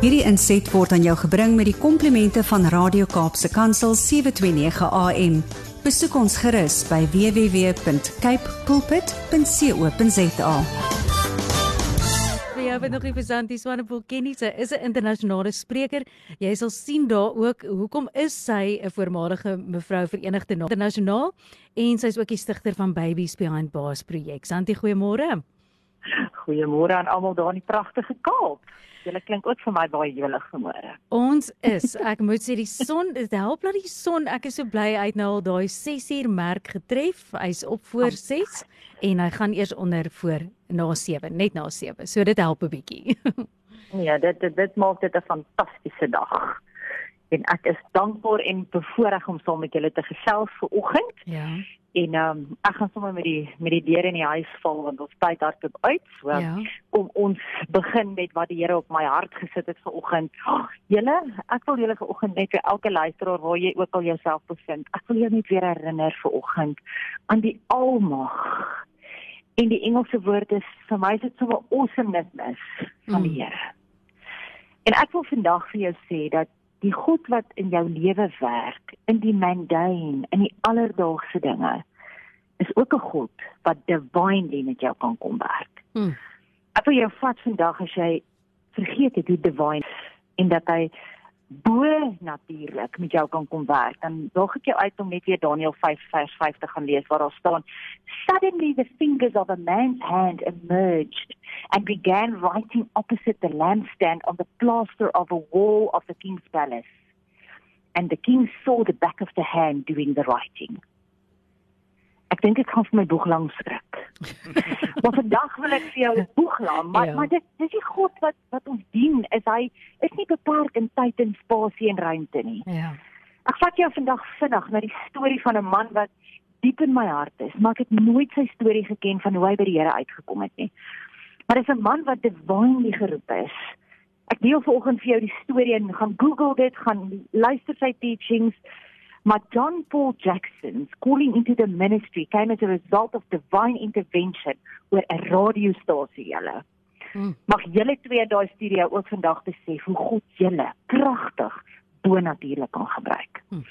Hierdie inset word aan jou gebring met die komplimente van Radio Kaapse Kansel 729 AM. Besoek ons gerus by www.cape pulpit.co.za. Vir jou wat nog nie vir Santi Swanepoel ken nie, sy is 'n internasionale spreker. Jy sal sien daar ook hoekom is sy 'n voormalige mevrou Verenigde Nasies internasionaal en sy is ook die stigter van Babies Behind Bars projek. Santi, goeiemôre. Goeiemôre aan almal daar in die pragtige Kaap. Julle klink ook vir my baie jolig vanmôre. Ons is, ek moet sê die son, dit help dat die son, ek is so bly het nou al daai 6 uur merk getref. Hy's op voor 6 en hy gaan eers onder voor na 7, net na 7. So dit help 'n bietjie. Ja, dit dit, dit maak dit 'n fantastiese dag. En ek is dankbaar en bevoorreg om saam met julle te gesels vir oggend. Ja. En ehm um, ek gaan sommer met die met die deure in die huis val want ons tyd hardloop uit. So Ja. kom ons begin met wat die Here op my hart gesit het vir oggend. Oh, julle, ek wil julle vir oggend net vir elke luisteraar waar jy ook al jouself bevind. Ek wil jou net weer herinner vir oggend aan die almag. En die Engelse woord is vir my is dit so 'n awesomeness van die Mm. Here. En ek wil vandag vir jou sê dat die God wat in jou lewe werk, in die mundane, in die alledaagse dinge, is ook 'n God wat divinely met jou kan kom werk. Hm. Ek wil jou vat vandag as jy vergeet het hoe divine en dat hy bo natuurlik met jou kan kom werk. Dan daag ek jou uit om net weer Daniël 5 vers 5 te gaan lees waar daar staan: Suddenly the fingers of a man's hand emerged and began writing opposite the lampstand on the plaster of a wall of the king's palace. And the king saw the back of the hand doing the writing. Ek dink ek gaan vir my boeg lank skrik. maar vandag wil ek vir jou 'n boeg laat, maar Ja. maar dit dis die God wat wat ons dien, is hy is nie beperk in tyd en spasie en ruimte nie. Ja. Ek vat jou vandag vinnig na die storie van 'n man wat diep in my hart is, maar ek het nooit sy storie geken van hoe hy by die Here uitgekom het nie. Maar dis 'n man wat divinely geroep is. Ek deel vanoggend vir jou die storie en gaan Google dit, gaan luister sy teachings. Maar John Paul Jackson's calling into the ministry came as a result of divine intervention oor 'n radiostasie julle. Hm. Mag julle twee daai studio ook vandag besef hoe God julle kragtig bonatuurlik kan gebruik. Hmm.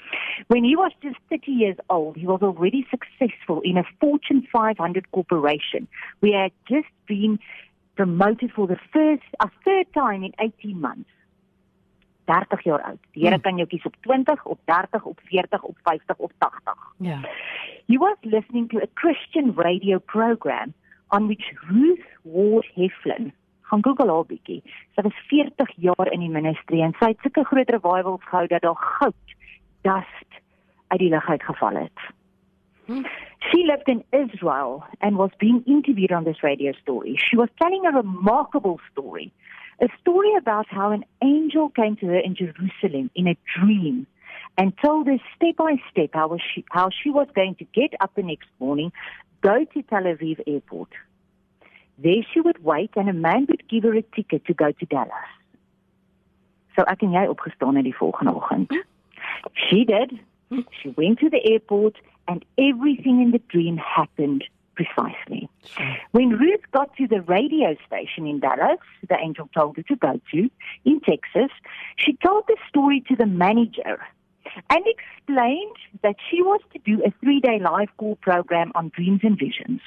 When he was just 30 years old, he was already successful in a Fortune 500 corporation. We had just been promoted for the first a third time in 18 months. 30 jaar oud. Die Here Hmm. kan jou kies op 20, op 30, op 40, op 50, op 80. Ja. He was listening to a Christian radio program on which Ruth Ward Heflin, gaan Google haar bietjie. Sy was 40 jaar in die ministry en sy het sulke groot revivals gehou dat daar goud dust uit die lug uitgeval het. Hm. She lived in Israel and was being interviewed on this radio story. She was telling a remarkable story. A story about how an angel came to her in Jerusalem in a dream and told her step by step how she how she was going to get up the next morning, go to Tel Aviv airport. There she would wait and a man would give her a ticket to go to Dallas. So ek en jy opgestaan het die volgende oggend. She did. Hmm. She went to the airport and everything in the dream happened precisely. When Ruth got to the radio station in Dallas, the angel told her to go to, in Texas, she told the story to the manager and explained that she was to do a three day live call program on dreams and visions.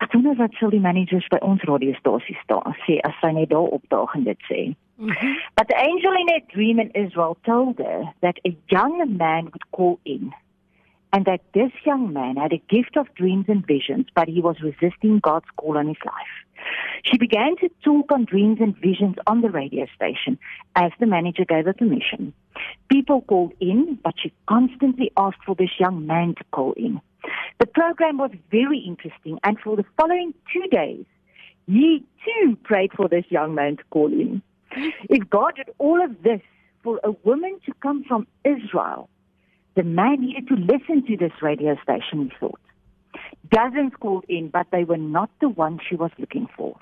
Ek wonder wat sal die managers by ons radiostasie staan sê as sy net daar opdaag en dit sê. Mhm. But the angel in her dream in Israel told her that a young man would call in and that this young man had a gift of dreams and visions, but he was resisting God's call on his life. She began to talk on dreams and visions on the radio station as the manager gave her permission. People called in, but she constantly asked for this young man to call in. The program was very interesting, and for the following two days, he too prayed for this young man to call in. If God did all of this for a woman to come from Israel, the man needed to listen to this radio station, he thought. Dozens called in, but they were not the one she was looking for.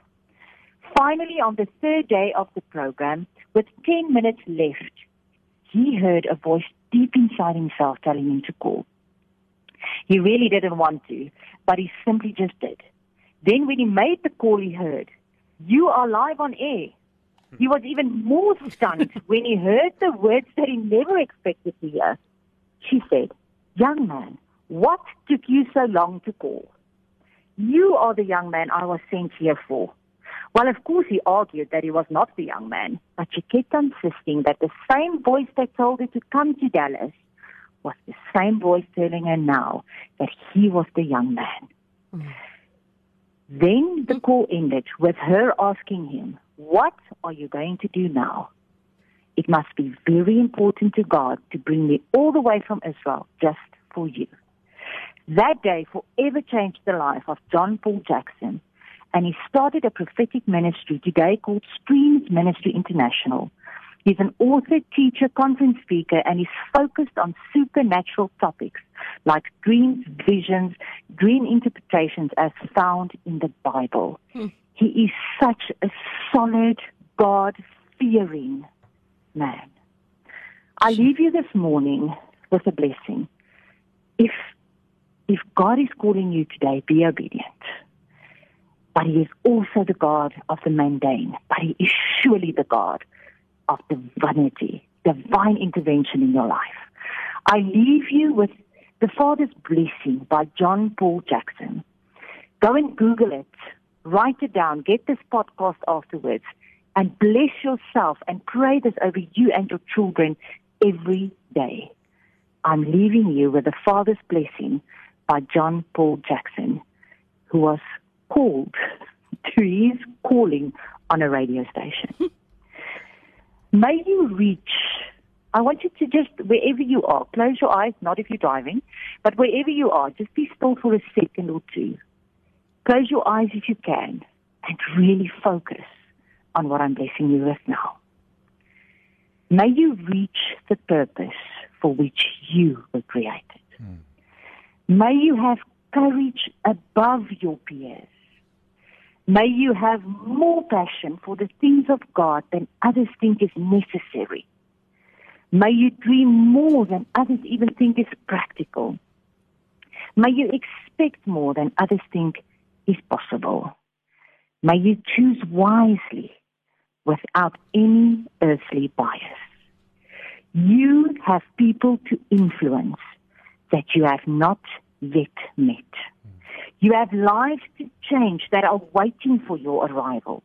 Finally, on the third day of the program, with 10 minutes left, he heard a voice deep inside himself telling him to call. He really didn't want to, but he simply just did. Then when he made the call, he heard, You are live on air. He was even more stunned when he heard the words that he never expected to hear. She said, Young man, what took you so long to call? You are the young man I was sent here for. Well, of course, he argued that he was not the young man, but she kept insisting that the same voice that told her to come to Dallas was the same voice telling her now that he was the young man. Mm. Then the call ended with her asking him, What are you going to do now? It must be very important to God to bring me all the way from Israel just for you. That day forever changed the life of John Paul Jackson, and he started a prophetic ministry today called Streams Ministry International. He's an author, teacher, conference speaker, and he's focused on supernatural topics like dreams, visions, dream interpretations as found in the Bible. Hmm. He is such a solid, God fearing man. I leave you this morning with a blessing. If if God is calling you today, be obedient. But He is also the God of the mundane. But He is surely the God of divinity, divine intervention in your life. I leave you with The Father's Blessing by John Paul Jackson. Go and Google it, write it down, get this podcast afterwards, and bless yourself and pray this over you and your children every day. I'm leaving you with The Father's Blessing by John Paul Jackson, who was called to his calling on a radio station. May you reach, I want you to just, wherever you are, close your eyes, not if you're driving, but wherever you are, just be still for a second or two. Close your eyes if you can and really focus on what I'm blessing you with now. May you reach the purpose for which you were created. Mm. May you have courage above your peers. May you have more passion for the things of God than others think is necessary. May you dream more than others even think is practical. May you expect more than others think is possible. May you choose wisely without any earthly bias. You have people to influence that you have not yet met. You have lives to change that are waiting for your arrival.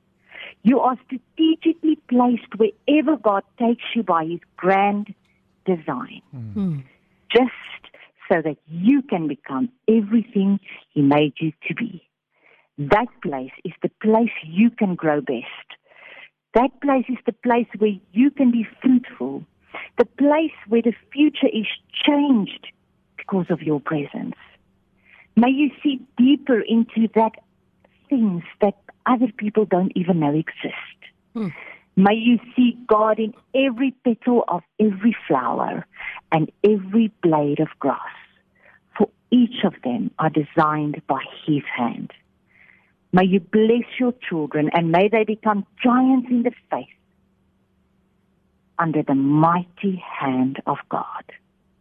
You are strategically placed wherever God takes you by His grand design. Mm. Just so that you can become everything He made you to be. That place is the place you can grow best. That place is the place where you can be fruitful. The place where the future is changed because of your presence. May you see deeper into that things that other people don't even know exist. Hmm. May you see God in every petal of every flower and every blade of grass. For each of them are designed by His hand. May you bless your children and may they become giants in the faith under the mighty hand of God.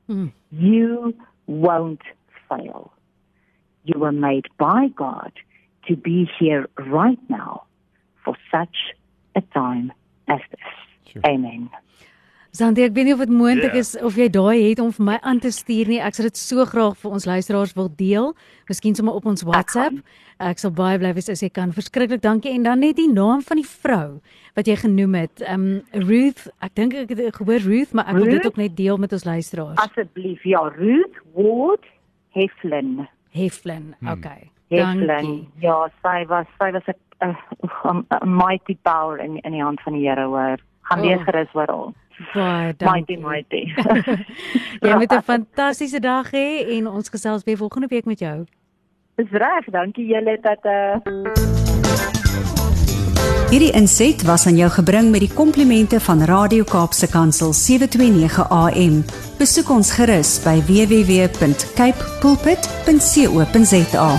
Hmm. You won't fail. You were made by God to be here right now for such a time as this. Sure. Amen. Sandy, ek weet nie of dit moontlik yeah. is of jy daai het om vir my aan te stuur nie. Ek sal dit so graag vir ons luisteraars wil deel. Miskien sommer op ons WhatsApp. Ek sal baie bly wees as jy kan. Verskriklik dankie en dan net die naam van die vrou wat jy genoem het. Um Ruth, ek dink ek het gehoor Ruth, maar ek Ruth? wil dit ook net deel met ons luisteraars. Asseblief, ja, Ruth Ward Heflin. Heflin. Hmm. Okay. Heflin. Ja, sy was sy was 'n mighty power in in die hand van die Here hoor. Gaan lees oh. gerus oor hom. Baie dankie. Mighty mighty. jy moet 'n fantastiese dag hê en ons gesels weer volgende week met jou. Dis reg, dankie julle dat uh Hierdie inset was aan jou gebring met die komplimente van Radio Kaapse Kansel 729 AM. Besoek ons gerus by www.cape pulpit.co.za.